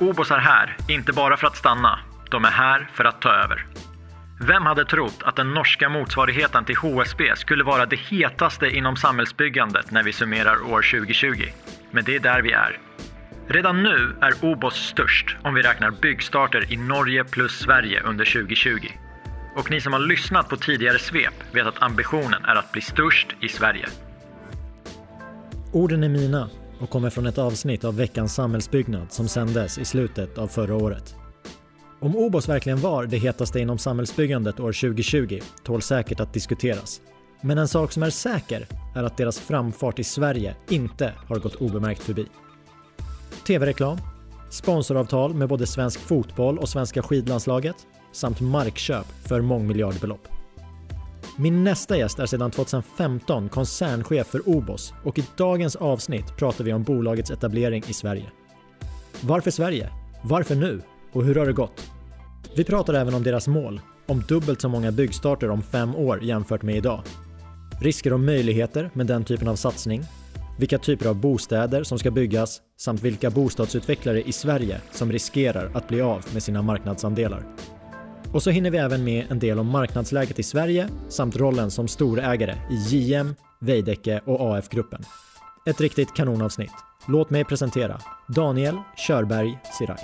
Obos är här, inte bara för att stanna. De är här för att ta över. Vem hade trott att den norska motsvarigheten till HSB skulle vara det hetaste inom samhällsbyggandet när vi summerar år 2020? Men det är där vi är. Redan nu är Obos störst om vi räknar byggstarter i Norge plus Sverige under 2020. Och ni som har lyssnat på tidigare svep vet att ambitionen är att bli störst i Sverige. Orden är mina och kommer från ett avsnitt av veckans samhällsbyggnad som sändes i slutet av förra året. Om OBOS verkligen var det hetaste inom samhällsbyggandet år 2020 tål säkert att diskuteras. Men en sak som är säker är att deras framfart i Sverige inte har gått obemärkt förbi. TV-reklam, sponsoravtal med både svensk fotboll och svenska skidlandslaget samt markköp för mångmiljardbelopp. Min nästa gäst är sedan 2015 koncernchef för OBOS och i dagens avsnitt pratar vi om bolagets etablering i Sverige. Varför Sverige? Varför nu? Och hur har det gått? Vi pratar även om deras mål, om dubbelt så många byggstarter om fem år jämfört med idag. Risker och möjligheter med den typen av satsning, vilka typer av bostäder som ska byggas samt vilka bostadsutvecklare i Sverige som riskerar att bli av med sina marknadsandelar. Och så hinner vi även med en del om marknadsläget i Sverige samt rollen som storägare i JM, Veidekke och AF-gruppen. Ett riktigt kanonavsnitt. Låt mig presentera Daniel Körberg Siraj.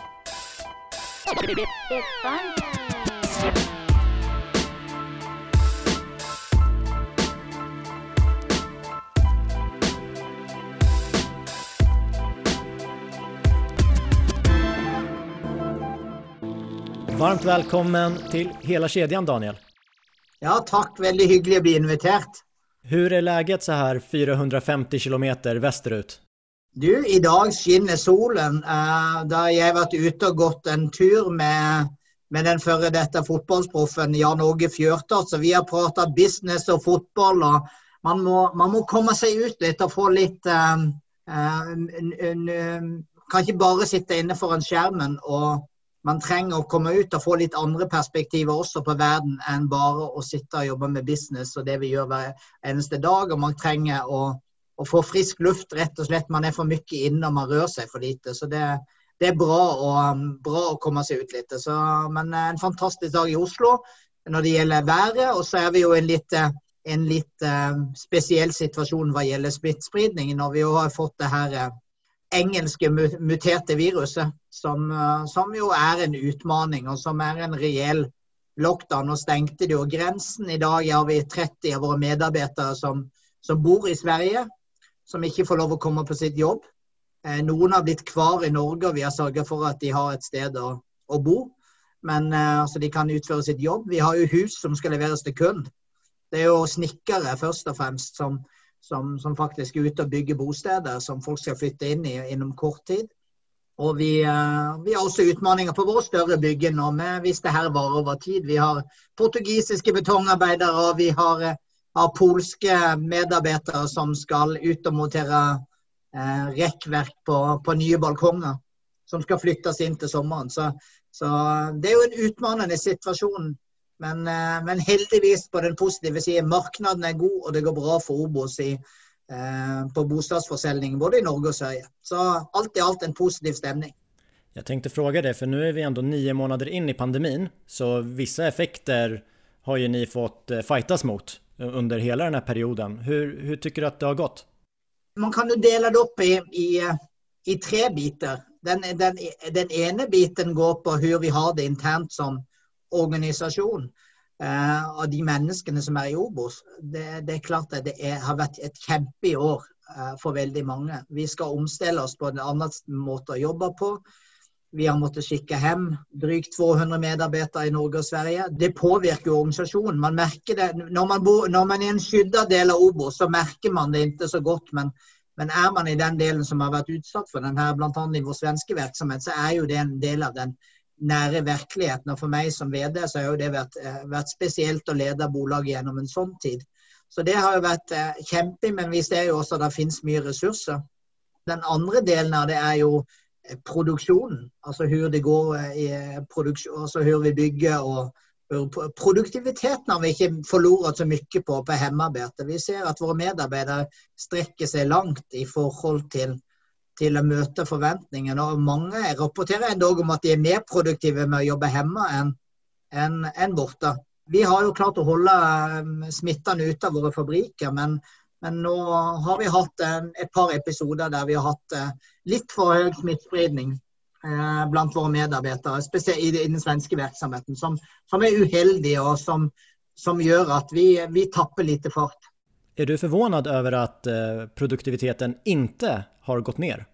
Varmt välkommen till hela kedjan Daniel. Ja, tack. Väldigt hyggligt att bli inviterad. Hur är läget så här 450 kilometer västerut? Du, i dag skinner solen. Uh, da jeg vært ute og gått en tur med, med den førre dette fotballproffen Jan Åge Fjørtoft, så vi har prata business og fotball. og man må, man må komme seg ut litt og få litt uh, uh, Kan ikke bare sitte inne foran skjermen og man trenger å komme ut og få litt andre perspektiver også på verden enn bare å sitte og jobbe med business og det vi gjør hver eneste dag. Og man trenger å, å få frisk luft, rett og slett. Man er for mye inne og man rører seg for lite. Så det, det er bra å, bra å, komme seg ut litt. Så, men en fantastisk dag i Oslo når det gjelder været. Og så er vi jo en litt, en litt spesiell situasjon hva gjelder smittespredning, når vi jo har fått det her engelske muterte viruset, som, som, jo er en utmaning, og som er en reell lockdown. Nå stengte de jo grensen. I dag har vi 30 av våre medarbeidere som, som, bor i Sverige, som ikke får lov å komme på sitt jobb. Noen har blitt kvar i Norge, og vi har sørget for at de har et sted å, å bo. Men altså, de kan utføre sitt jobb. Vi har jo hus som skal leveres til kund Det er jo snekkere først og fremst som, som, som, faktisk er ute og bygger bosteder som folk skal flytte inn i innom kort tid. Og vi, uh, vi har også utfordringer på våre større bygg nå, med, hvis det her varer over tid. Vi har portugisiske betongarbeidere, og vi har, uh, har, polske medarbeidere som skal ut og montere uh, rekkverk på, på, nye balkonger. Som skal flyttes inn til sommeren. Så, så det er jo en utfordrende situasjon men, men, heldigvis på den positive siden, marknaden er god og det går bra for Obos i, eh, på bostadsförsäljning både i Norge og Sverige. Så alt i alt en positiv stemning. Jeg tenkte fråga det, for nå er vi ändå nio månader in i pandemin, så vissa effekter har ju ni fått fightas mot under hele denne perioden. Hur, hur tycker du att det har gått? Man kan ju dela det opp i, i, i tre bitar. Den, den, den ene biten går på hvordan vi har det internt som organisasjon eh, av de menneskene som er i Obos. Det, det er klart at det er, har vært et kjempeår eh, for veldig mange. Vi skal omstille oss på en annen måte å jobbe på. Vi har måttet skikke hjem drygt 200 medarbeidere i Norge og Sverige. Det påvirker jo organisasjonen. Man merker det. Når man, bor, når man er en skydda del av Obos, så merker man det ikke så godt. Men, men, er man i den delen som har vært utsatt for den her, bl.a. i vår svenske virksomhet, så er jo det en del av den nære virkeligheten. Og for meg som VD så har jo det vært, vært spesielt å lede bolaget gjennom en sånn tid. Så det har jo vært kjempe, men vi ser jo også at det finnes mye ressurser. Den andre delen av det er jo produksjonen. Altså hvor det går i produksjon, altså hvor vi bygger og Produktiviteten har vi ikke forlorat så mye på på hjemmearbeidet. Vi ser at våre medarbeidere strekker seg langt i forhold til til å møte forventningene. Og mange rapporterer endog om at de er mer produktive med å jobbe hjemme enn en, en borte. Vi har jo klart å holde um, smittene ute av våre fabrikker, men, men nå har vi hatt en, et par episoder der vi har hatt uh, litt for høy smittespredning blant våre medarbeidere, spesielt i, den svenske virksomheten, som, som er uheldige og som, som gjør at vi, vi tapper lite fart. Er du förvånad over at uh, produktiviteten ikke har gått ned?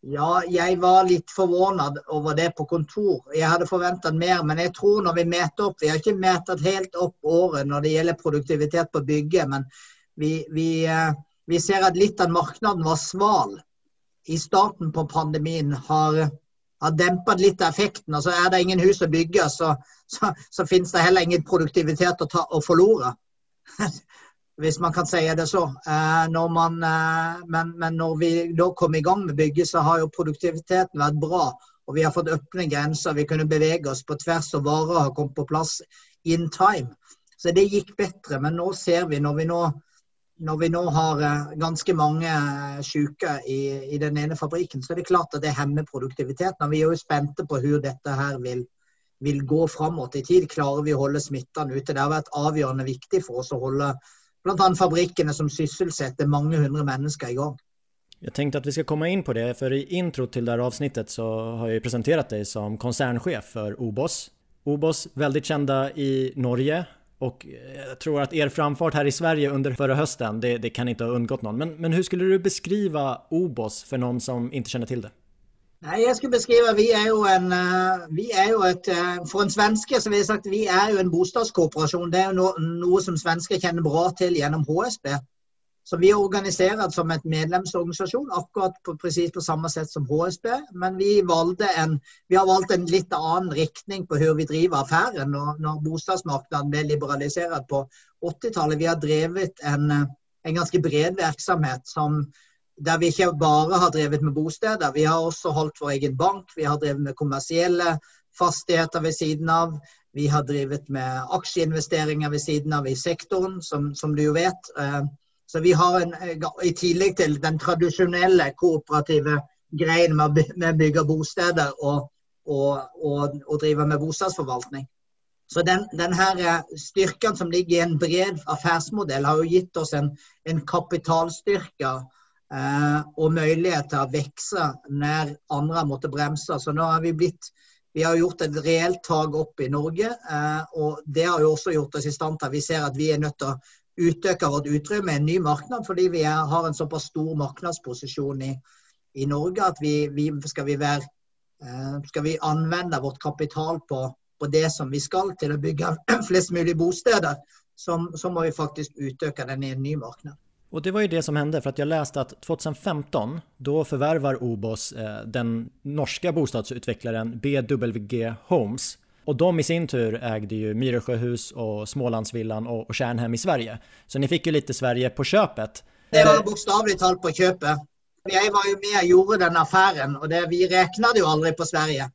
Ja, jeg var litt forvånet over det på kontor. Jeg hadde forventet mer, men jeg tror når vi meter opp Vi har ikke metet helt opp året når det gjelder produktivitet på bygget, men vi, vi, eh, vi ser at litt av markedet var sval i starten på pandemien. Har, har dempet litt av effekten. Altså Er det ingen hus å bygge, så, så, så finnes det heller ingen produktivitet å, ta, å forlore. hvis man kan si det så. Når man, eh, men, men, når vi da kom i gang med bygget, så har jo produktiviteten vært bra. Og vi har fått åpne grenser. Vi kunne bevege oss på tvers, og varer har kommet på plass in time. Så det gikk bedre. Men nå ser vi, når vi nå, når vi nå har eh, ganske mange syke i, i, den ene fabrikken, så er det klart at det hemmer produktiviteten. Og vi er jo spente på hvordan dette her vil, vil gå framover i tid. Klarer vi å holde smittene ute? Det har vært avgjørende viktig for oss å holde bl.a. fabrikkene som sysselsetter mange hundre mennesker i gang. Jeg tenkte at vi skal komme inn på det, for i intro til det avsnittet så har jeg presentert deg som konsernsjef for Obos. Obos veldig kjente i Norge, og jeg tror at er framfart her i Sverige under forrige høsten, det, det kan ikke ha unngått noen. Men, men hvordan skulle du beskrive Obos for noen som ikke kjenner til det? Nei, jeg skulle beskrive, Vi er jo en, eh, vi er jo et, eh, For en svenske så vil jeg sagt, vi er jo en bostadskooperasjon. Det er jo noe, noe som svensker kjenner bra til gjennom HSB. Så Vi er organisert som et medlemsorganisasjon, akkurat på, presis på samme sett som HSB. Men vi, en, vi, har valgt en litt annen riktning på hvordan vi driver affæren når, når bostadsmarkedet ble liberalisert på 80-tallet. Vi har drevet en, en ganske bred virksomhet som der vi ikke bare har drevet med bosteder. Vi har også holdt vår egen bank. Vi har drevet med kommersielle fastigheter ved siden av. Vi har drevet med aksjeinvesteringer ved siden av i sektoren, som, som du jo vet. Eh, så vi har en, I tillegg til den tradisjonelle kooperative greien med å bygge bosteder og, og, og, og drive med bostadsforvaltning. Så den, den her eh, styrken som ligger i en bred affærsmodell, har jo gitt oss en, en kapitalstyrke Eh, og mulighet til å vokse når andre måtte bremse. Så nå har vi blitt vi har gjort et reelt tak opp i Norge, eh, og det har jo også gjort oss i stand til at vi ser at vi er nødt til å utøke vårt utrymme i en ny marked, fordi vi har en såpass stor markedsposisjon i, i Norge at vi, vi, skal, vi være, eh, skal vi anvende vårt kapital på, på, det som vi skal til å bygge flest mulig bosteder, så, så må vi faktisk utøke den i en ny marked. Och det var ju det som hände för att jag läste att 2015 då förvärvar Obos eh, den norska bostadsutvecklaren BWG Homes. Och de i sin tur ägde ju Myresjöhus och Smålandsvillan och, och Kärnhem i Sverige. Så ni fick ju lite Sverige på köpet. Det var bokstavelig talt på köpet. Jeg var jo med og gjorde den affæren, og det, vi regnet jo aldri på Sverige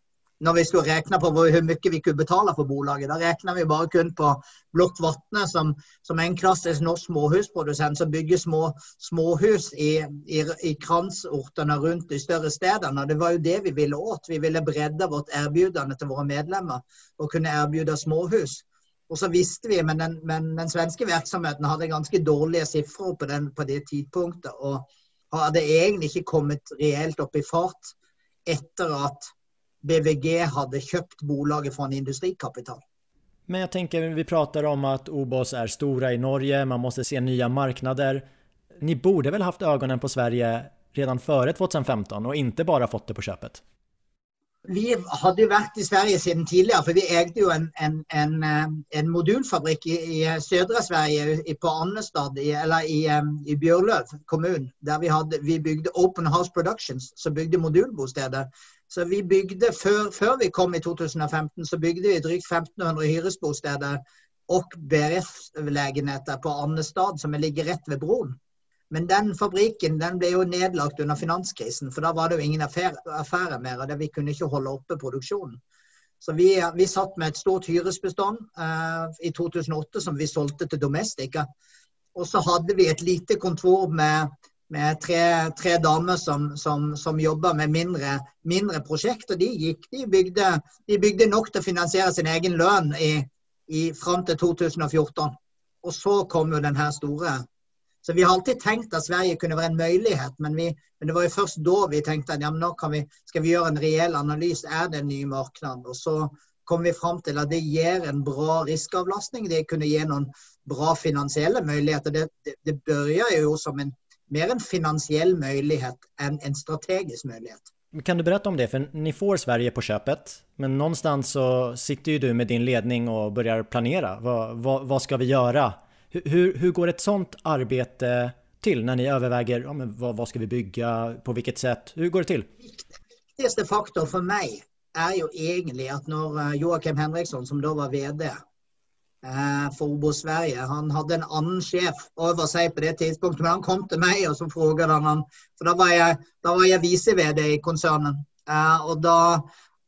når vi skulle regne på hvor mye vi kunne betale for bolaget. Da regna vi bare kun på Blokk Vatne, som, som en klassisk norsk småhusprodusent som bygger små småhus i, i, i kransortene rundt de større stedene. Det var jo det vi ville åt. Vi ville bredde vårt erbjudende til våre medlemmer og kunne erbjude småhus. Og så visste vi, men den, men den svenske virksomheten hadde ganske dårlige sifre på, på det tidspunktet. Og hadde egentlig ikke kommet reelt opp i fart etter at BVG hadde kjøpt bolaget fra en industrikapital. Men jeg tenker, vi prater om at Obos er store i Norge, man må se nye marknader. Ni borde vel hatt øynene på Sverige redan før 2015 og ikke bare fått det på kjøpet? Vi hadde jo vært i Sverige siden tidligere, for vi eide jo en, en, en, eh, en modulfabrikk i, i, sødre Sverige, på Annestad, i, eller i, i Bjørløv kommune. Der vi, hadde, vi bygde Open House Productions, som bygde modulbosteder. Så vi bygde, før, før, vi kom i 2015, så bygde vi drygt 1500 hyresbosteder og BRF-legenheter på Annestad, som ligger rett ved broen. Men den fabrikken den ble jo nedlagt under finanskrisen, for da var det jo ingen affære, affære mer. og Vi kunne ikke holde oppe produksjonen. Så vi, vi satt med et stort hyresbestand uh, i 2008 som vi solgte til Domestica. Og så hadde vi et lite kontor med med tre, tre damer som, som, som jobba med mindre, mindre prosjekt. Og de gikk, de bygde, de bygde nok til å finansiere sin egen lønn i, i, fram til 2014. Og så kom jo den her store så vi har alltid tenkt at Sverige kunne være en mulighet, men, men det var jo først da vi tenkte at ja, nå vi, skal vi gjøre en reell analyse. Er det en ny marked? Og så kom vi fram til at det gir en bra risikoavlastning. Det kunne gi noen bra finansielle muligheter. Det, det, det begynner jo som en, mer en finansiell mulighet enn en strategisk mulighet. Kan du berätta om det? För ni får Sverige på köpet, men någonstans så sitter ju du med din ledning och börjar planera. Vad, vad, vad ska vi göra hur, hur går ett sånt arbete till när ni överväger ja, men vad, vad ska vi bygga, på vilket sätt? Hur går det till? Viktigste faktorn for meg er jo egentlig at når eh, Joakim Henriksson, som da var VD eh, for Obo Sverige, han hadde en annen sjef over seg på det tidspunktet, men han kom til meg og så spurte han han, For da var jeg, da jeg vise-VD i konsernet. Eh, og da,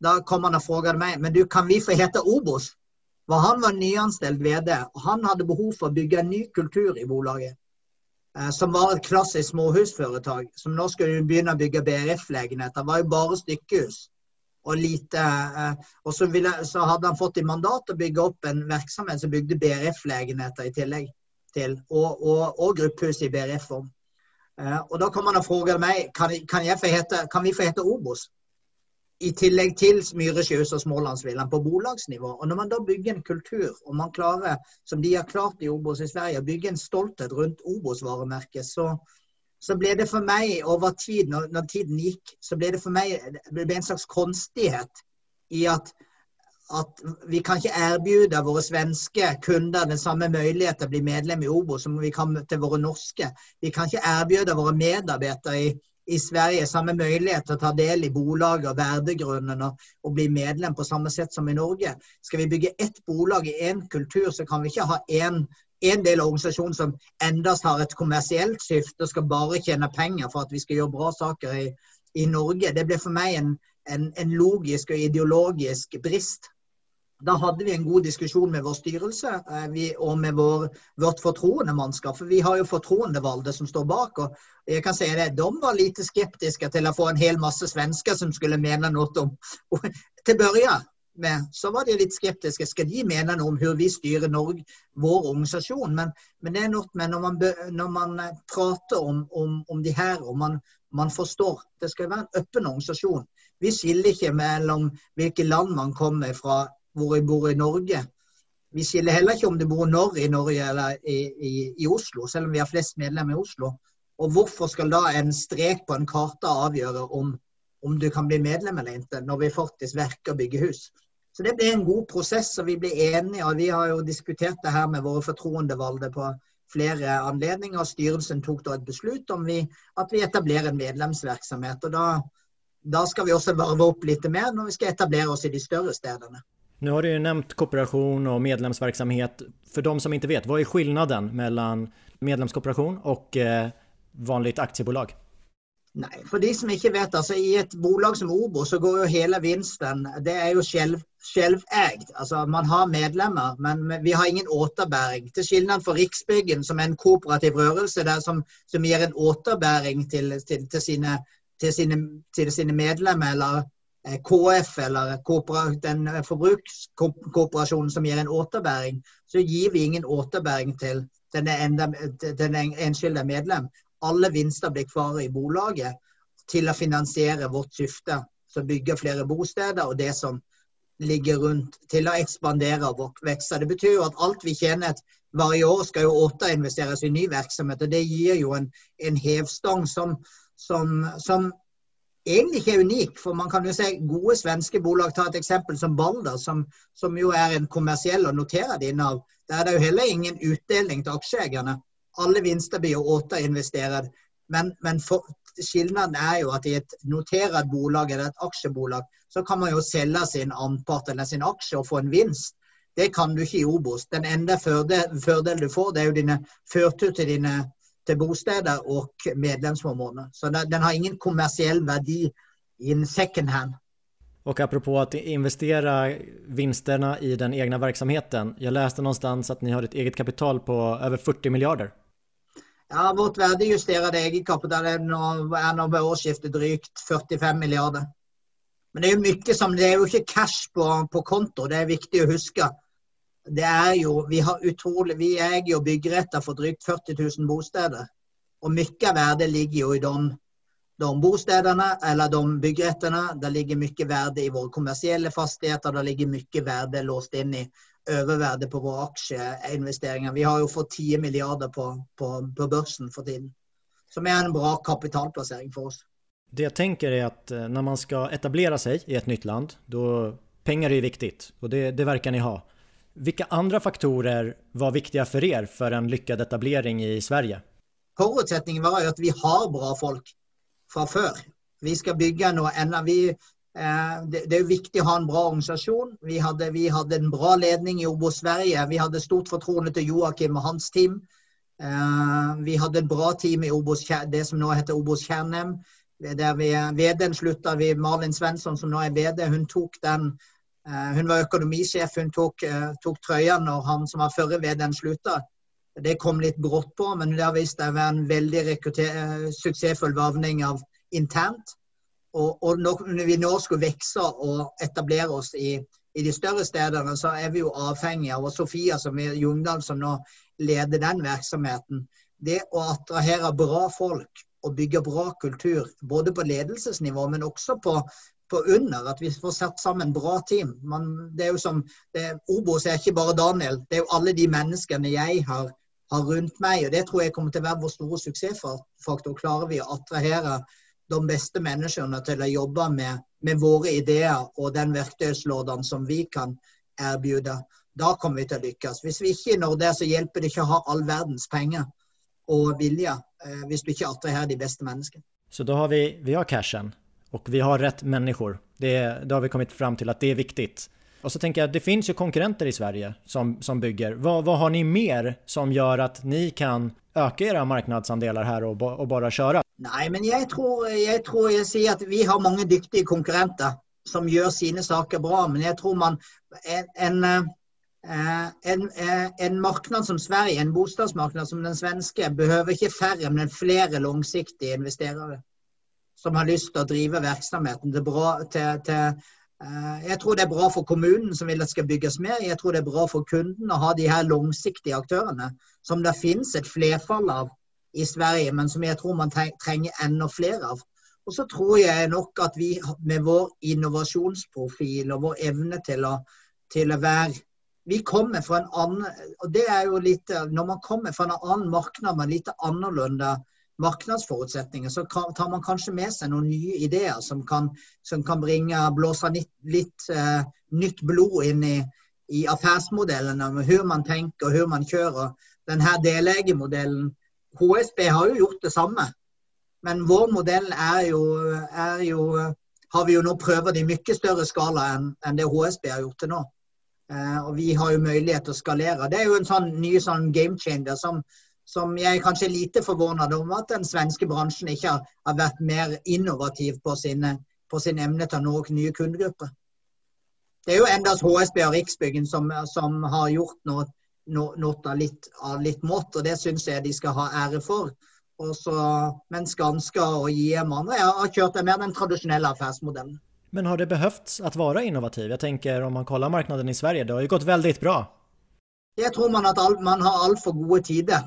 da kom han og spurte meg men du, kan vi få hete Obos? For han var nyanstelt VD, og han hadde behov for å bygge en ny kultur i bolaget. Eh, som var et klassisk småhusforetak, som nå skulle begynne å bygge BRF-legenheter. Var jo bare stykkehus. Og, lite, eh, og så, ville, så, hadde han fått i mandat å bygge opp en virksomhet som bygde BRF-legenheter i tillegg. til, Og, og, og gruppehus i BRF-form. Eh, og da kom han og spurte meg kan, kan, hete, kan vi få hete Obos i tillegg til Myresjøs og Smålandsvilland på bolagsnivå. Og Når man da bygger en kultur, og man klarer, som de har klart i Obos i Sverige, å bygge en stolthet rundt Obos-varemerket, så, så, ble det for meg over tid, når, når, tiden gikk, så ble det for meg det ble en slags konstighet i at, at vi kan ikke erbjude våre svenske kunder den samme mulighet til å bli medlem i Obos som vi kan til våre norske. Vi kan ikke erbjude våre medarbeidere i i Sverige samme mulighet til å ta del i bolaget og verdegrunnen og, og, bli medlem på samme sett som i Norge. Skal vi bygge ett bolag i én kultur, så kan vi ikke ha én en del av organisasjonen som endast har et kommersielt skifte og skal bare tjene penger for at vi skal gjøre bra saker i, i Norge. Det blir for meg en, en, en logisk og ideologisk brist. Da hadde vi en god diskusjon med vår styrelse eh, vi, og med vår, vårt fortroendemannskap. For vi har jo fortroendevalgte som står bak. og jeg kan si det, De var lite skeptiske til å få en hel masse svensker som skulle mene noe om Til børja med, så var de litt skeptiske. Skal de mene noe om hvordan vi styrer Norge, vår organisasjon? Men, men det er noe med når man, når man eh, prater om, om, om, de her, og man, man forstår Det skal være en åpen organisasjon. Vi skiller ikke mellom hvilke land man kommer fra hvor jeg bor i Norge. Vi skiller heller ikke om du bor når i Norge eller i, i, i, Oslo, selv om vi har flest medlemmer i Oslo. Og hvorfor skal da en strek på en karte avgjøre om, om du kan bli medlem eller ikke, når vi faktisk verker og bygger hus? Så det ble en god prosess, og vi ble enige. og Vi har jo diskutert det her med våre fortroendevalgte på flere anledninger. og Styrelsen tok da et beslut om vi, at vi etablerer en medlemsvirksomhet. og da, da skal vi også varve opp litt mer når vi skal etablere oss i de større stedene. Nu har du ju nämnt kooperation och medlemsverksamhet. För de som inte vet, vad är skillnaden mellan medlemskooperation och eh, vanligt aktiebolag? Nei, for de som ikke vet, altså I et bolag som Obo så går jo hele vinsten det er jo selv, selveid. Altså, man har medlemmer, men vi har ingen återbæring. Til skillnad fra Riksbyggen, som er en kooperativ rørelse der, som, som gir en återbæring til, til, til, sine, til, sine, til sine medlemmer eller KF eller den eh, forbrukskooperasjonen som gir en återbæring, så gir vi ingen återbæring til den enskilde medlem. Alle vinster blir kvar i bolaget til å finansiere vårt syfte, som bygger flere bosteder og det som ligger rundt, til å ekspandere og vokse. Det betyr jo at alt vi tjener hver år, skal jo återinvesteres i ny virksomhet. og Det gir jo en, en hevstang som, som, som egentlig ikke er unik. For man kan jo se gode svenske bolag. Ta et eksempel som Balder, som, som jo er en kommersiell og noterer innehav. Der er det jo heller ingen utdeling til aksjeeierne. Alle vinster blir jo återinvestert. Men, men skillnaden er jo at i et notert bolag eller et aksjebolag, så kan man jo selge sin andpart eller sin aksje og få en vinst. Det kan du ikke i Obos. Den enda fordelen du får, det er jo dine førtur til dine til bosteder og medlemsformåner. Så den har ingen kommersiell verdi i en second hand. Och apropå att investera vinsterna i den egna verksamheten. Jag läste någonstans att ni har ett eget kapital på över 40 miljarder. Ja, Vårt verdejusterede egenkapital er nå ved årsskiftet drygt 45 milliarder. Men det jo mye som, det er jo ikke cash på, på konto, det er viktig å huske. Det er jo, Vi har utrolig, vi eier jo byggeretter for drygt 40 000 bosteder. Og mye av verdet ligger jo i de, de bostedene eller de byggerettene. Det ligger mye verde i våre kommersielle fastigheter. Det ligger mye verde låst inn i oververdet på våre aksjeinvesteringer. Vi har jo fått 10 milliarder på, på, på børsen for tiden. Som er en bra kapitalplassering for oss. Det jeg tenker er at eh, når man skal etablere seg i et nytt land, da penger er viktig. Og det, det verker ni ha. Hvilke andre faktorer var viktige for dere for en lykkad etablering i Sverige? Forutsetningen var at vi har bra folk fra før. Vi skal bygge noe enda vi, eh, det, er jo viktig å ha en bra organisasjon. Vi hadde, vi hadde en bra ledning i Obos Sverige. Vi hadde stort fortroende til Joakim og hans team. Eh, vi hadde en bra team i Obos, det som nå heter Obos Kjernem. Der vi, VD-en slutta, vi, Malin Svensson som nå er VD, hun tok den Hun var økonomisjef, hun tok, eh, tok trøya når han som var førre ved den slutta. Det kom litt brått på, men det har vist seg å være en veldig suksessfull varvning av internt. Og, og, når vi nå skulle vokse og etablere oss i, i, de større stedene, så er vi jo avhengig av og Sofia som er Jungdal, som nå leder den virksomheten. Det å attrahere bra folk og bygge bra kultur, både på ledelsesnivå, men også på, på under. At vi får satt sammen bra team. Man, det er jo som, det, Obos er ikke bare Daniel, det er jo alle de menneskene jeg har har rundt meg. og Det tror jeg kommer til å være vår store suksessfaktor. Klarer vi å attrahere de beste menneskene til å jobbe med, med våre ideer og den verktøyslåden som vi kan erbjude, da kommer vi til å lykkes. Hvis vi ikke når det, så hjelper det ikke å ha all verdens penger og vilje eh, hvis du ikke attraherer de beste menneskene. Så da har vi, vi har cashen, og vi har rett mennesker. Da har vi kommet fram til at det er viktig. Og så tenker jeg, det finns jo konkurrenter i Sverige som, som bygger. Hva, vad har ni mer som gjør at ni kan øke era marknadsandelar her og, og bare kjøre? Nei, men jeg tror, jeg tror jeg sier at vi har mange dyktige konkurrenter som gjør sine saker bra. Men jeg tror man en, en, eh, en, eh, en marknad som Sverige, en bostadsmarknad som den svenske, behøver ikke færre, men flere langsiktige investerere som har lyst til å drive virksomheten til, bra, til, til Eh, jeg tror det er bra for kommunen som vil at det skal bygges mer. Jeg tror det er bra for kunden å ha de her langsiktige aktørene, som det finnes et flerfall av i Sverige, men som jeg tror man trenger enda flere av. Og så tror jeg nok at vi med vår innovasjonsprofil og vår evne til å, til å være Vi kommer fra en annen og det er jo litt, Når man kommer fra en annen marked med litt annerledes markedsforutsetninger, så tar man kanskje med seg noen nye ideer som kan, som kan bringe, blåse litt, litt uh, nytt blod inn i, i affærsmodellene, med hvordan man tenker og hvordan man kjører. Denne delegemodellen HSB har jo gjort det samme, men vår modell er jo, er jo har vi jo nå prøvd i mye større skala enn, enn det HSB har gjort til nå. Uh, og vi har jo mulighet til å skalere. Det er jo en sånn ny sånn game changer som, som jeg er kanskje lite forvånet om at den svenske bransjen ikke har, har vært mer innovativ på, sine, på, sin evne til å nå nye kundegrupper. Det er jo endast HSB og Riksbyggen som, som har gjort noe, noe av, litt, av litt mått, og det syns jeg de skal ha ære for. Også, mens Skanska og JM andre har kjørt mer den tradisjonelle affærsmodellen. Men har det behøvd å være innovativ? Jeg tenker Om man kollar marknaden i Sverige, det har jo gått veldig bra. Jeg tror man at man har altfor gode tider.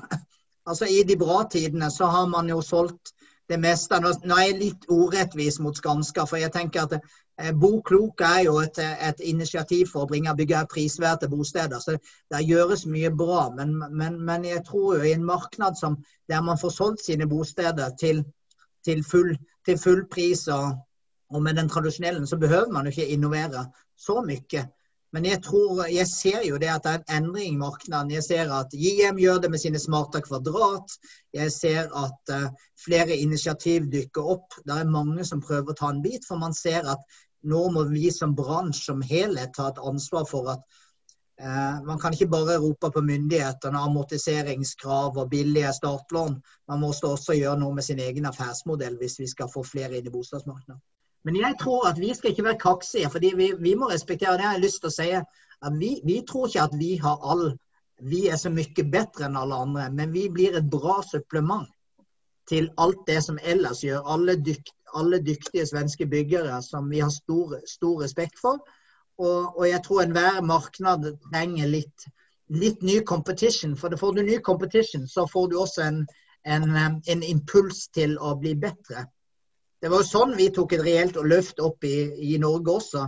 Altså I de bra tidene så har man jo solgt det meste. Nå, er jeg litt orettvis mot Skanska, for jeg tenker at eh, Bo Klok er jo et, et, initiativ for å bringe bygge prisverte bosteder. så Det gjøres mye bra. Men, men, men, jeg tror jo i en marknad som, der man får solgt sine bosteder til, til, full, til full, pris og, og med den tradisjonelle, så behøver man jo ikke innovere så mye. Men jeg tror, jeg ser jo det at det er en endring i markedet. Jeg ser at JM gjør det med sine smarte kvadrat. Jeg ser at uh, flere initiativ dykker opp. Det er mange som prøver å ta en bit. For man ser at nå må vi som bransje som helhet ta et ansvar for at uh, man kan ikke bare rope på myndighetene amortiseringskrav og billige startlån. Man må også gjøre noe med sin egen affærsmodell hvis vi skal få flere inn i boligmarkedet. Men jeg tror at vi skal ikke være kaksige, fordi vi, vi må respektere det. Jeg har lyst til å si at vi, vi tror ikke at vi har all vi er så mye bedre enn alle andre, men vi blir et bra supplement til alt det som ellers gjør alle, dykt, alle dyktige svenske byggere som vi har stor, stor respekt for. Og, og, jeg tror enhver marked trenger litt, litt ny competition. For får du ny competition, så får du også en, en, en, impuls til å bli bedre. Det var jo sånn vi tok et reelt løft opp i, i Norge også.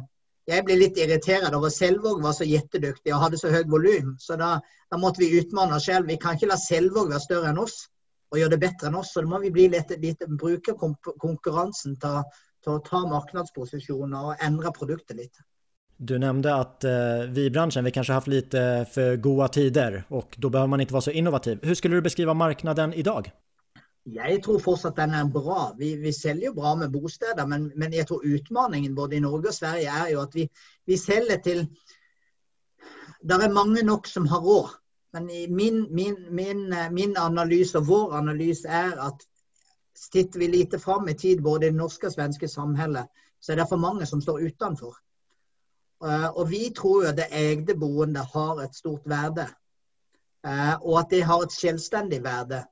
Jeg ble litt irritert over Selvåg var så gjettedyktig og hadde så høyt volum. Så da, da, måtte vi utmanne oss selv. Vi kan ikke la Selvåg være større enn oss og gjøre det bedre enn oss. Så da må vi bli litt, litt, bruke konkurransen til, til, å ta markedsposisjoner og endre produktet litt. Du nevnte at eh, vi i bransjen vi kanskje har hatt litt for gode tider, og da behøver man ikke være så innovativ. Hvordan skulle du beskrive markedet i dag? Jeg tror fortsatt den er bra. Vi, vi selger jo bra med bosteder, men, men, jeg tror utfordringen både i Norge og Sverige er jo at vi, vi selger til Det er mange nok som har råd. Men min, min, min, min, analyse og vår analyse er at sitter vi lite fram i tid, både i det norske og svenske samfunnet, så er det for mange som står utenfor. Eh, og vi tror jo det egne boende har et stort verde. Eh, og at det har et selvstendig verde.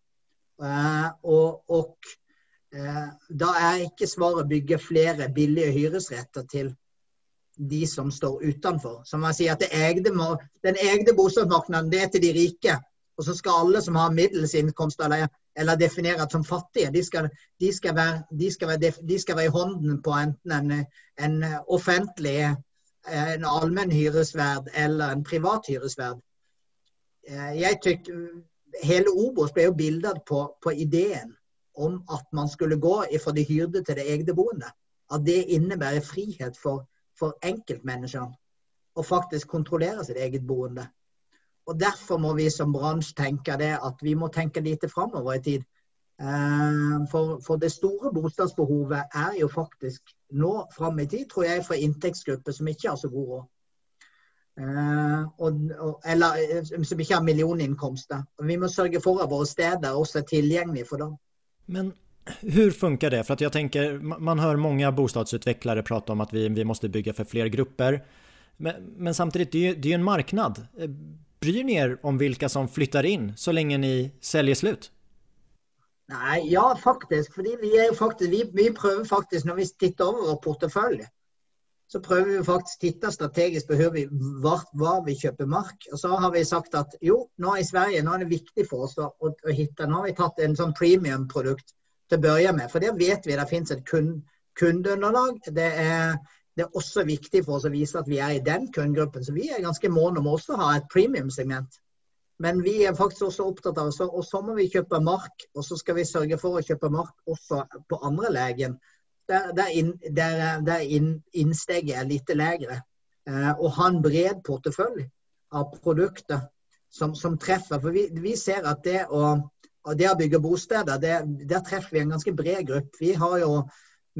Og, og da er ikke svaret bygge flere billige hyresretter til de som står utenfor. Som man sier at egde, Den egde bostadsmarkedet det er til de rike. Og så skal alle som har middels inkomst eller, eller definert som fattige, de skal, de, skal være, de, skal være, de skal, være, i hånden på enten en, en offentlig, en allmenn hyresverd eller en privat hyresverd. Eh, jeg tykker, Hele Obos ble jo bildet på, på ideen om at man skulle gå fra de hyrde til det egne boende. At det innebærer frihet for for enkeltmenneskene å faktisk kontrollere sitt eget boende. Og Derfor må vi som bransje tenke det at vi må tenke lite framover i tid. Eh, for, for, det store bostadsbehovet er jo faktisk nå fram i tid, tror jeg, for inntektsgrupper som ikke har så god råd. Uh, og, og, eller eh, som ikke har millioninnkomster. Vi må sørge for at våre steder også er tilgjengelige for dem. Men hur funker det? For jeg tenker, tänker, man hører mange bostadsutvecklare prate om at vi, vi måste bygge for flere grupper. Men, men samtidig, det er jo en marknad. Bryr ni er om hvilke som flytter inn, så lenge ni selger slut? Nei, ja, faktisk. Fordi vi, faktisk, vi, vi prøver faktisk, når vi titter over vår portefølje, så prøver vi faktisk å titte strategisk på vi, hvor, hvor, vi kjøper mark. Og så har vi sagt at jo, nå i Sverige nå er det viktig for oss å, å, å hitte Nå har vi tatt en sånn premium-produkt til å begynne med. For det vet vi det finnes et kundeunderlag. Det er, det er, også viktig for oss å vise at vi er i den kundegruppen. Så vi er ganske måne om også å ha et premium-segment. Men vi er faktisk også opptatt av så, Og så må vi kjøpe mark, og så skal vi sørge for å kjøpe mark også på andre legen. Der, der, inn, der, der inn, innsteget er litt lavere. Eh, og ha en bred portefølje av produkter som, som treffer. For vi, vi, ser at det å det å bygge bosteder, det, der treffer vi en ganske bred gruppe. Vi har jo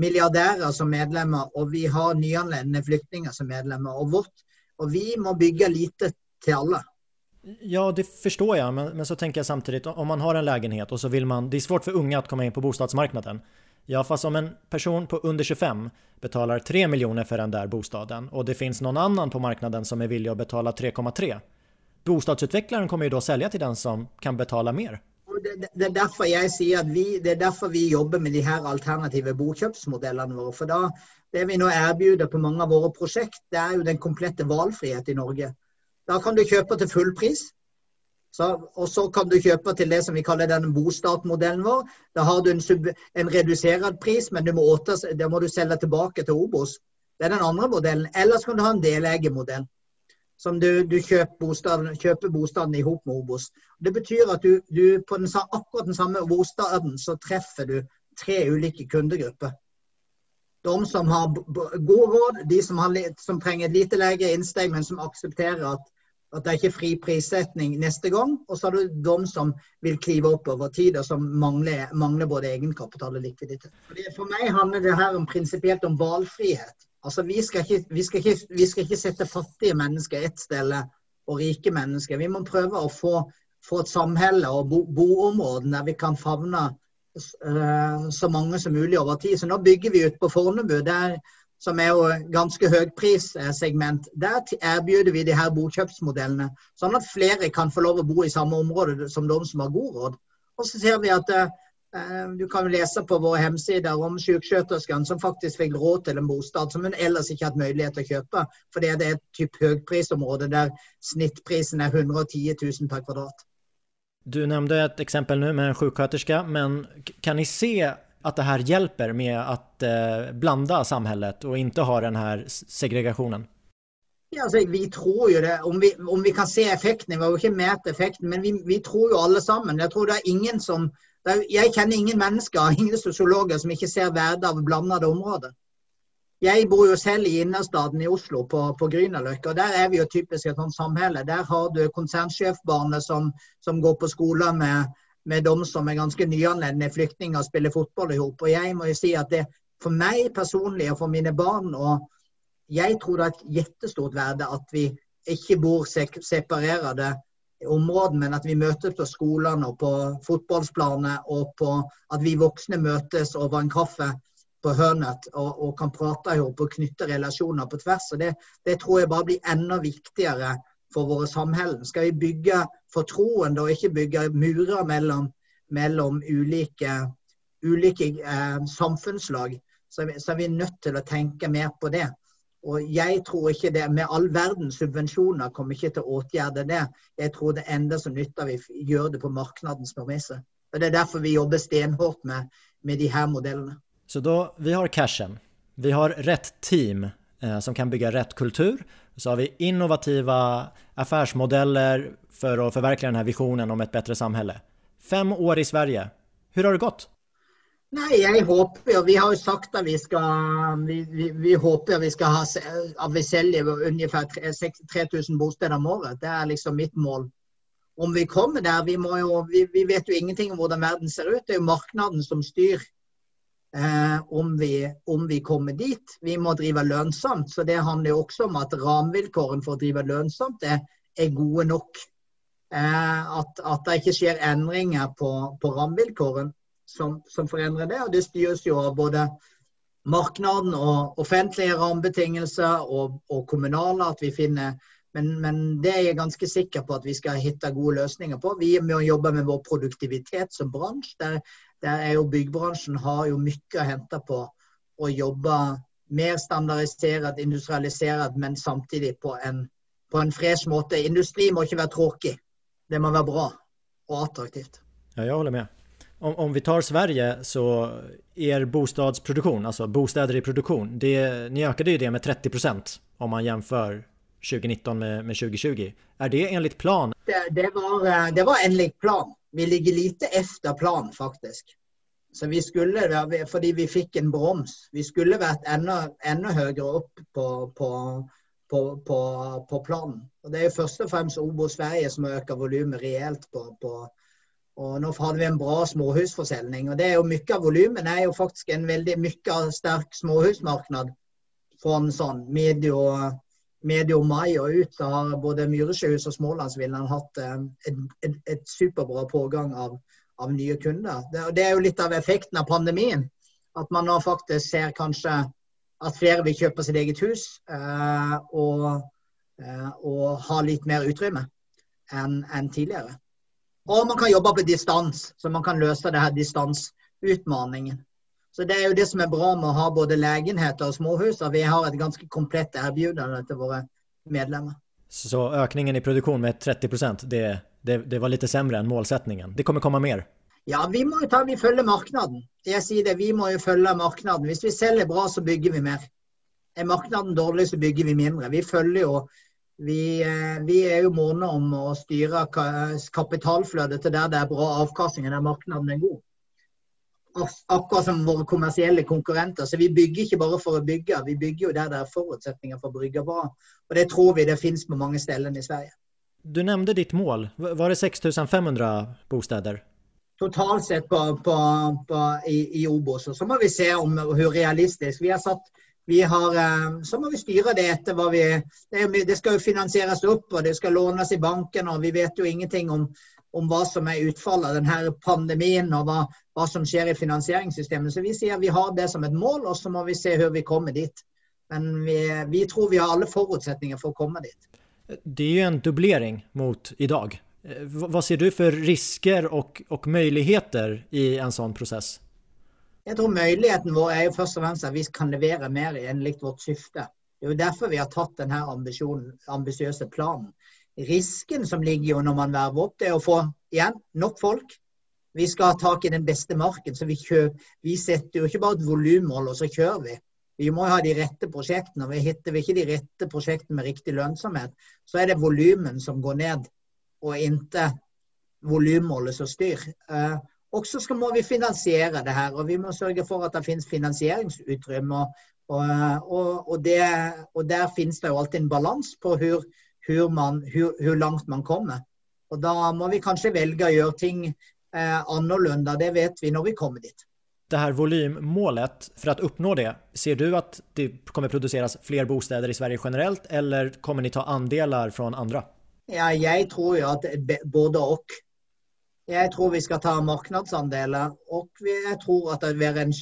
milliardærer som medlemmer, og vi har nyanlendende flyktninger som medlemmer. Og, vårt, og vi må bygge lite til alle. Ja, det forstår jeg, men, men, så tenker jeg samtidig om man har en lägenhet og så vil man, det er svårt for unge å komme inn på bostadsmarknaden. Ja, fast om en person på under 25 betalar 3 miljoner for den der bostaden og det finns noen annen på marknaden som er villig å betale 3,3. Bostadsutvecklaren kommer jo da sälja til den som kan betale mer det, det, er derfor jeg sier at vi, det er derfor vi jobber med de her alternative bokjøpsmodellene våre. For da, det vi nå erbjuder på mange av våre prosjekt, det er jo den komplette valgfrihet i Norge. Da kan du kjøpe til full pris. Og så kan du kjøpe til det som vi kaller den bostartmodellen vår. Da har du en, sub, en redusert pris, men må, åter, det må du selge tilbake til Obos. Det er den andre modellen. Eller så kan du ha en delegemodell. som du, du kjøper, bostaden, kjøper bostaden i med Obos. Det betyr at du, du på den, akkurat den samme bostaden så treffer du tre ulike kundegrupper. De som har god råd, de som, har, som trenger et lite lengre innsteg, men som aksepterer at, at, det er ikke fri prissetning neste gang. Og så har du de som vil klive opp over tid, og som mangler, mangler både egenkapital og likviditet. For meg handler det her om prinsipielt om valgfrihet. Altså, vi skal, ikke, vi, skal ikke, vi skal ikke, sette fattige mennesker ett sted og rike mennesker. Vi må prøve å få, få et samhelle og bo, boområder der vi kan favne uh, så mange som mulig over tid. Så nå bygger vi ut på Fornebu. Der som er jo ganske høyprissegment, der erbjuder vi de her bokjøpsmodellene. Sånn at flere kan få lov å bo i samme område som de som har god råd. Og så ser vi at eh, du kan lese på våre hjemmesider om sykskjøtersken som faktisk fikk råd til en bostad som hun ellers ikke hatt mulighet til å kjøpe, fordi det er et type høyprisområde der snittprisen er 110 000 per kvadrat. Du nevnte et eksempel nå med en sjuksköterska, men kan ni se at det her hjelper med å eh, blanda samhället og ikke ha den her segregasjonen? Ja, altså, vi tror jo det. Om vi, om vi kan se effekten, vi har jo ikke mett effekten, men vi, vi, tror jo alle sammen. Jeg tror det er ingen som er, Jeg kjenner ingen mennesker, ingen sosiologer som ikke ser verdet av blandede områder. Jeg bor jo selv i innerstaden i Oslo, på, på Grünerløkka. Der er vi jo typisk et sånt samhelle. Der har du konsernsjefbarnet som, som går på skole med, med de som er ganske nyanlendte flyktninger og spiller fotball i hop. Og jeg må jo si at det for meg personlig og for mine barn og jeg tror det er et jettestort verde at vi ikke bor separerede områder, men at vi møtes på skolene og på fotballplanet, og på at vi voksne møtes over en kaffe på Hønet og, og kan prate ihop og knytte relasjoner på tvers. og det, det, tror jeg bare blir enda viktigere for våre samhellen. Skal vi bygge fortroende og ikke bygge murer mellom, mellom ulike, ulike eh, samfunnslag, så så er vi nødt til å tenke mer på det. Og jeg tror ikke det med all verdens subvensjoner kommer ikke til å åtgjerde det. Jeg tror det enda som nytter vi gjør det på markedens premisser. Og Det er derfor vi jobber stenhardt med, med de her modellene. Så da, vi har cashen, vi har rett team som kan bygge rett kultur, så har vi innovative affärsmodeller for å forverklige denne visjonen om et bedre samfunn. Fem år i Sverige. Hvordan har det gått? Nei, jeg håper jo Vi har jo sagt at vi skal vi, vi, vi håper vi skal ha at vi selger ungefær 3000 bosteder om året. Det er liksom mitt mål. Om vi kommer der Vi, jo, vi vet jo ingenting om hvordan verden ser ut. Det er jo markedet som styrer eh, om, om, vi, kommer dit. Vi må drive lønnsomt. Så det handler jo også om at rammevilkårene for å drive lønnsomt er, er gode nok. Eh, at, at, det ikke skjer endringer på, på rammevilkårene som, som forandrer det. Og det styres jo av både markedet og offentlige rammebetingelser og, og, kommunale. at vi finner men, men, det er jeg ganske sikker på at vi skal hitte gode løsninger på. Vi må jobbe med vår produktivitet som bransje. Der, der er jo Byggebransjen har jo mye å hente på å jobbe mer standardisert, industrialisert, men samtidig på en, på en fresh måte. Industri må ikke være tråkig. Det må være bra og attraktivt. Ja, jeg holder med om, om, vi tar Sverige så er bostadsproduksjon, altså bostäder i produktion, det, ni ökade ju det med 30% om man jämför 2019 med, med 2020. Er det enligt plan? Det, det, var, eh, det var enligt plan. Vi ligger lite efter plan faktisk. Så vi skulle, fordi vi fikk en broms, vi skulle vært enda, enda høyere opp på, på, på, på, planen. Og Det er jo først og fremst Obo Sverige som øker volumet reelt på, på, og nå hadde vi en bra småhusforselgning. og det er jo Mye av volumet er jo faktisk en veldig mye sterk småhusmarked. Fra en sånn medio, medio mai og ut da har både Myresjøhus og Smålandsvillaen hatt eh, et, et, et, superbra pågang av, av nye kunder. Det, det, er jo litt av effekten av pandemien. At man nå faktisk ser kanskje at flere vil kjøpe sitt eget hus eh, og, eh, og ha litt mer utrymme enn en tidligere. Og man kan jobbe på distans, så man kan løse det her distansutmaningen. Så Det er jo det som er bra med å ha både legenheter og småhus, at vi har et ganske komplett tilbud til våre medlemmer. Så økningen i produksjon med 30 det, det, det var litt sämre enn målsettingen? Det kommer komme mer? Ja, vi må jo ta, vi følger markedet. Jeg sier det, vi må jo følge markedet. Hvis vi selger bra, så bygger vi mer. Er markedet dårlig, så bygger vi mindre. Vi følger jo vi, eh, vi, er jo måne om å styre kapitalflødet til der det er bra avkastning, der markedet er god. Akkurat som våre kommersielle konkurrenter. Så vi bygger ikke bare for å bygge, vi bygger jo der det er forutsetninger for å bygge bra. Og det tror vi det finnes på mange steder i Sverige. Du nevnte ditt mål. Var det 6500 bosteder? Totalt sett på, på, på, i, i Obos. Så må vi se om hvor realistisk. Vi har satt vi har, eh, så må vi styre det etter hva vi Det skal jo finansieres opp, og det skal lånes i banken, og vi vet jo ingenting om, om hva som er utfallet av denne pandemien, og hva, hva, som skjer i finansieringssystemet. Så vi sier vi har det som et mål, og så må vi se hvordan vi kommer dit. Men vi, vi tror vi har alle forutsetninger for å komme dit. Det er jo en dubblering mot i dag. Hva ser du for risker og, og muligheter i en sånn prosess? Jeg tror Muligheten vår er jo først og fremst at vi kan levere mer enn vårt syfte. Det er jo derfor vi har tatt denne ambisiøse planen. Risken som ligger jo når man verver opp, det er å få igjen nok folk. Vi skal ha tak i den beste marken. så Vi, kjøper, vi setter jo ikke bare et volummål, og så kjører vi. Vi må ha de rette prosjektene. og Hitter vi ikke de rette prosjektene med riktig lønnsomhet, så er det volumen som går ned, og ikke volummålet som styr. Eh, og så må vi finansiere det her, og vi må sørge for at det finnes finansieringsutrymme. Og, og, og, og, der finnes det jo alltid en balanse på hvor, hvor, man, hvor, hvor, langt man kommer. Og da må vi kanskje velge å gjøre ting eh, annerledes. Det vet vi når vi kommer dit. Det her volymmålet, for å oppnå det, ser du at det kommer produseres flere bosteder i Sverige generelt, eller kommer ni ta andeler fra andre? Ja, jeg tror jo at både og. Jeg tror vi skal ta markedsandeler, og jeg tror at det en,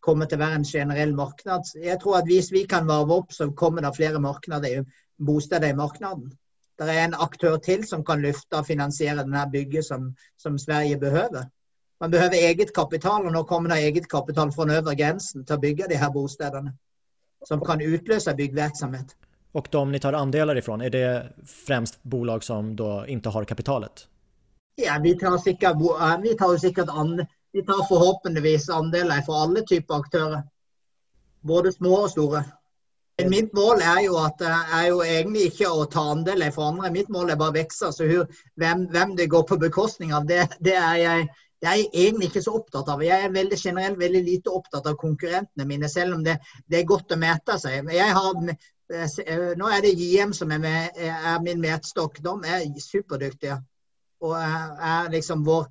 kommer til å være en generell marked. Jeg tror at hvis vi kan varve opp, så kommer det flere markeder, bosteder i markedet. Det er en aktør til som kan løfte og finansiere denne bygget som, som, Sverige behøver. Man behøver eget kapital, og nå kommer det eget kapital fra den øvre grensen til å bygge de her bostedene. Som kan utløse byggvirksomhet. Og de ni tar andeler ifrån, er det fremst bolag som da ikke har kapitalet? Ja, vi tar sikkert, vi tar sikkert an, vi tar forhåpentligvis andeler fra alle typer aktører. Både små og store. Mitt mål er jo, at, er jo egentlig ikke å ta andeler fra andre. Mitt mål er bare å vokse. Så hvem, hvem, det går på bekostning av, det, det er jeg, det er jeg egentlig ikke så opptatt av. Jeg er veldig generelt veldig lite opptatt av konkurrentene mine, selv om det, det er godt å mete seg. Har, nå er det JM som er, med, er min metstokk. De er superdyktige og er liksom vår,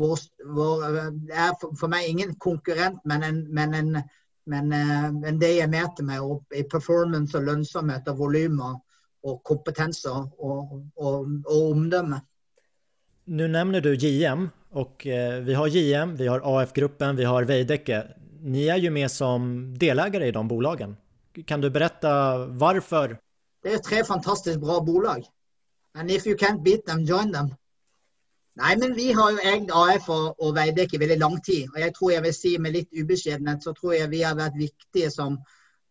vår, vår er for meg ingen konkurrent, men, en, men, en, men, eh, men det jeg møter meg opp i performance og lønnsomhet og volumer og kompetanse og, og, og, omdømme. Nå nevner du JM, og eh, vi har JM, vi har AF-gruppen, vi har Veidekke. Ni er jo med som deleiere i de bolagene. Kan du berette hvorfor? Det er tre fantastisk bra bolag. And if you can't beat them, join them. Nei, men vi har jo eid AF og, og Veidekke i veldig lang tid. Og jeg tror jeg vil si med litt ubeskjedenhet, så tror jeg vi har vært viktige som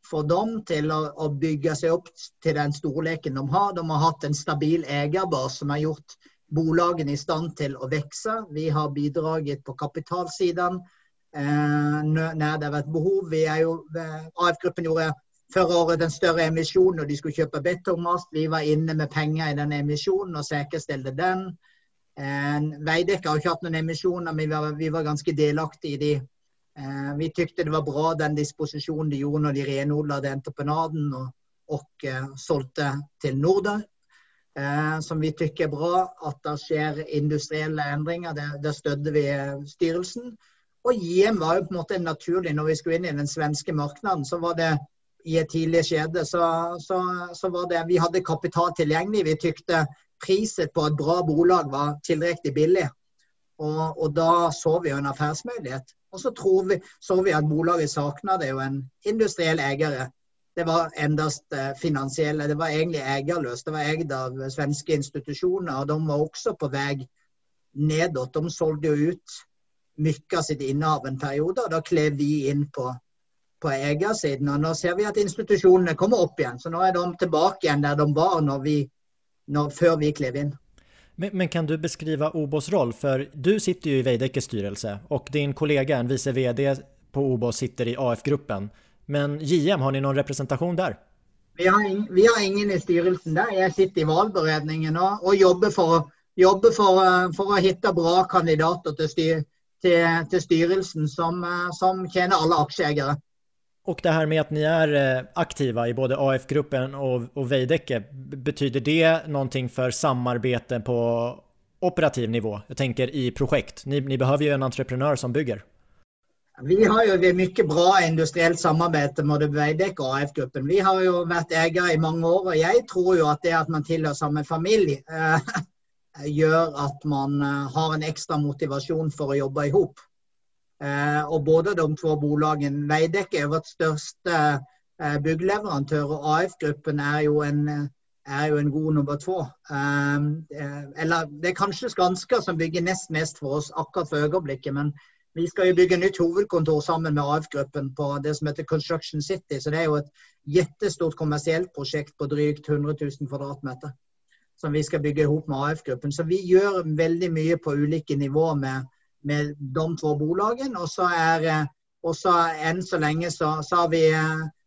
for dem til å, å, bygge seg opp til den storleken de har. De har hatt en stabil eierbase som har gjort bolagene i stand til å vokse. Vi har bidraget på kapitalsiden eh, når det har vært behov. Vi er jo, eh, AF-gruppen gjorde Førre året en større emisjon når de skulle kjøpe betongmast. Vi var inne med penger i den emisjonen og sikkerstilte den. Veidekke har ikke hatt noen emisjoner, men vi var, vi var ganske delaktige i de. Eh, vi tykte det var bra den disposisjonen de gjorde når de renodla entreprenaden og, og uh, solgte til Norder. Eh, som vi tykker er bra. At det skjer industrielle endringer. Der støtter vi styrelsen. Og JM var jo på en måte naturlig når vi skulle inn i den svenske markedet. Så var det i et tidlig skjede så, så, så var det Vi hadde kapital tilgjengelig. Vi tykte priset på et bra bolag var tilrekkelig billig. Og, og, da så vi jo en affærsmulighet. Og så vi, så vi at bolaget savna jo en industriell eier. Det var endast eh, finansielle. Det var egentlig eierløst. Det var eid av svenske institusjoner, og de var også på vei nedåt. De solgte jo ut mye av sitt innehav en periode, og da klev vi inn på, på eiersiden. Og nå ser vi at institusjonene kommer opp igjen. Så nå er de tilbake igjen der de var når vi når, før vi klev inn. Men, men, kan du beskrive Obos roll? For du sitter jo i Veidekkes styrelse og din kollega, en vice VD på Obos, sitter i AF-gruppen. Men JM, har ni noen representasjon der? Vi har, ingen, vi har ingen i styrelsen der. Jeg sitter i valgberedningen og, og jobber, for, jobber for, for, å hitte bra kandidater til, styr, til, til styrelsen som, som tjener alle aksjeeiere. Och det här med att ni är eh, aktiva i både AF-gruppen och, och Veidekke, betyder det någonting för samarbeten på operativ nivå? Jag tänker i projekt. Ni, ni behöver ju en entreprenör som bygger. Vi har jo mye bra industrielt samarbeid med Veidekke og AF-gruppen. Vi har jo vært eiere i mange år, og jeg tror jo at det at man tilhører samme familie, eh, gjør at man eh, har en ekstra motivasjon for å jobbe i hop. Eh, og både de to bolagene Veidekke er vårt største eh, byggleverandør, og AF-gruppen er, er, jo en god nummer to. Um, eller det er kanskje Skanska som bygger nest mest for oss akkurat for øyeblikket, men vi skal jo bygge nytt hovedkontor sammen med AF-gruppen på det som heter Construction City. Så det er jo et jettestort kommersielt prosjekt på drygt 100 000 kvadratmeter som vi skal bygge ihop med AF-gruppen. Så vi gjør veldig mye på ulike nivåer med, med de to bolagene. Og så er også enn så lenge så, så har vi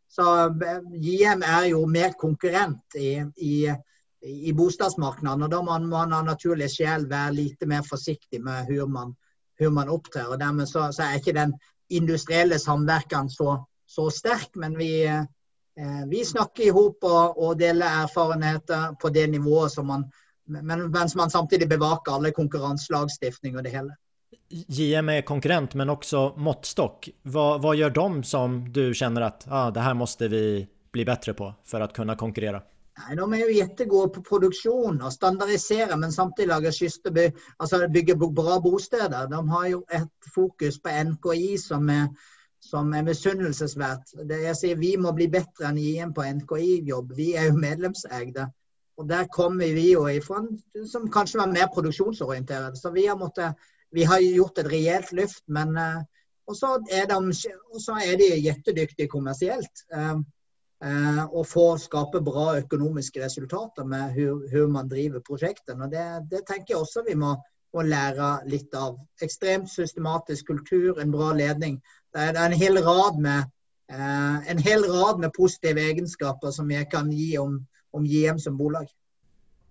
så JM er jo mer konkurrent i, i, i bostadsmarkedet. Og da må man av naturlig sjel være lite mer forsiktig med hvordan man, hvor man opptrer. og Dermed så, så, er ikke den industrielle samverken så, så sterk. Men vi, eh, vi snakker i hop og, og, deler erfarenheter på det nivået som man men, mens man samtidig bevaker alle konkurranselagstiftning og det hele. JM är konkurrent men också måttstock. Vad, vad gör de som du känner att ah, det här måste vi bli bättre på för att kunna konkurrera? Nei, De er jo jettegode på produksjon og standardisere, men samtidig lage skysteby, altså bygge bra bosteder. De har jo et fokus på NKI som er, som er misunnelsesverdt. Jeg sier Vi må bli bedre enn IM på NKI-jobb. Vi er jo medlemseide. Og Der kommer vi jo ifra som kanskje var mer produksjonsorientert. Så vi har måttet vi har gjort et reelt løft, men uh, Og så er, de jettedyktige kommersielt. Uh, uh, og får skape bra økonomiske resultater med hvordan man driver prosjektene. Det, det, tenker jeg også vi må, må, lære litt av. Ekstremt systematisk kultur, en bra ledning. Det er en hel rad med en hel rad med positive egenskaper som jeg kan gi om, om JM som bolag.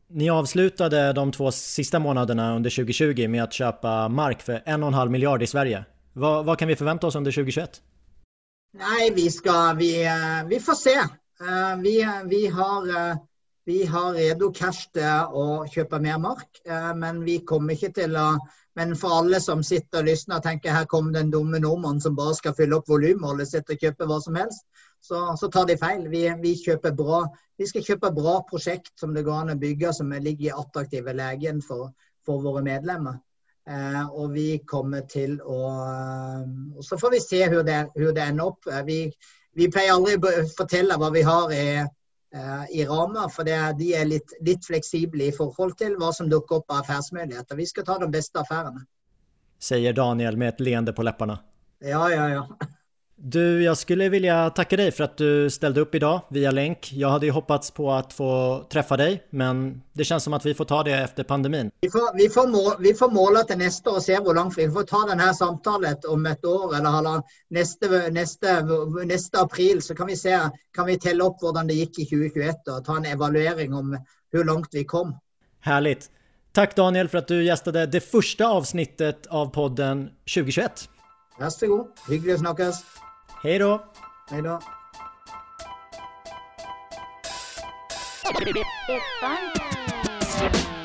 Ni avslutade de två sista månaderna under 2020 med att köpa mark för en och en halv miljard i Sverige. Vad, vad kan vi förvänta oss under 2021? Nej, vi ska, vi, eh, vi får se. Eh, vi, vi, har, eh, vi har redo cash til å kjøpe mer mark, men vi kommer ikke til å Men for alle som sitter og lysner og tenker her kommer den dumme nordmannen som bare skal fylle opp volummålet sitt og kjøpe hva som helst, så, så tar de feil. Vi, vi, bra, vi, skal kjøpe bra prosjekt som det går an å bygge, som ligger i attraktive legen for, for, våre medlemmer. Eh, og vi kommer til å og Så får vi se hvor det, det, ender opp. Eh, vi, vi, pleier aldri å fortelle hva vi har i, eh, i rammer, for det, de er litt, litt, fleksible i forhold til hva som dukker opp av affærsmuligheter. Vi skal ta de beste affærene. Sier Daniel med et leende på leppene. Ja, ja, ja. Du, jag skulle vilja tacka dig för att du ställde upp idag via länk. Jag hade ju hoppats på att få träffa dig, men det känns som att vi får ta det efter pandemin. Vi får, vi får, mål, vi får måla till nästa och se hur långt vi får ta det här samtalet om ett år eller nästa, nästa, nästa april så kan vi se, kan vi tälla upp hur det gick i 2021 och ta en evaluering om hur långt vi kom. Härligt. Tack Daniel för att du gästade det första avsnittet av podden 2021. Varsågod. Hyggelig å snakkes. Hej da. Hei da. It's fun.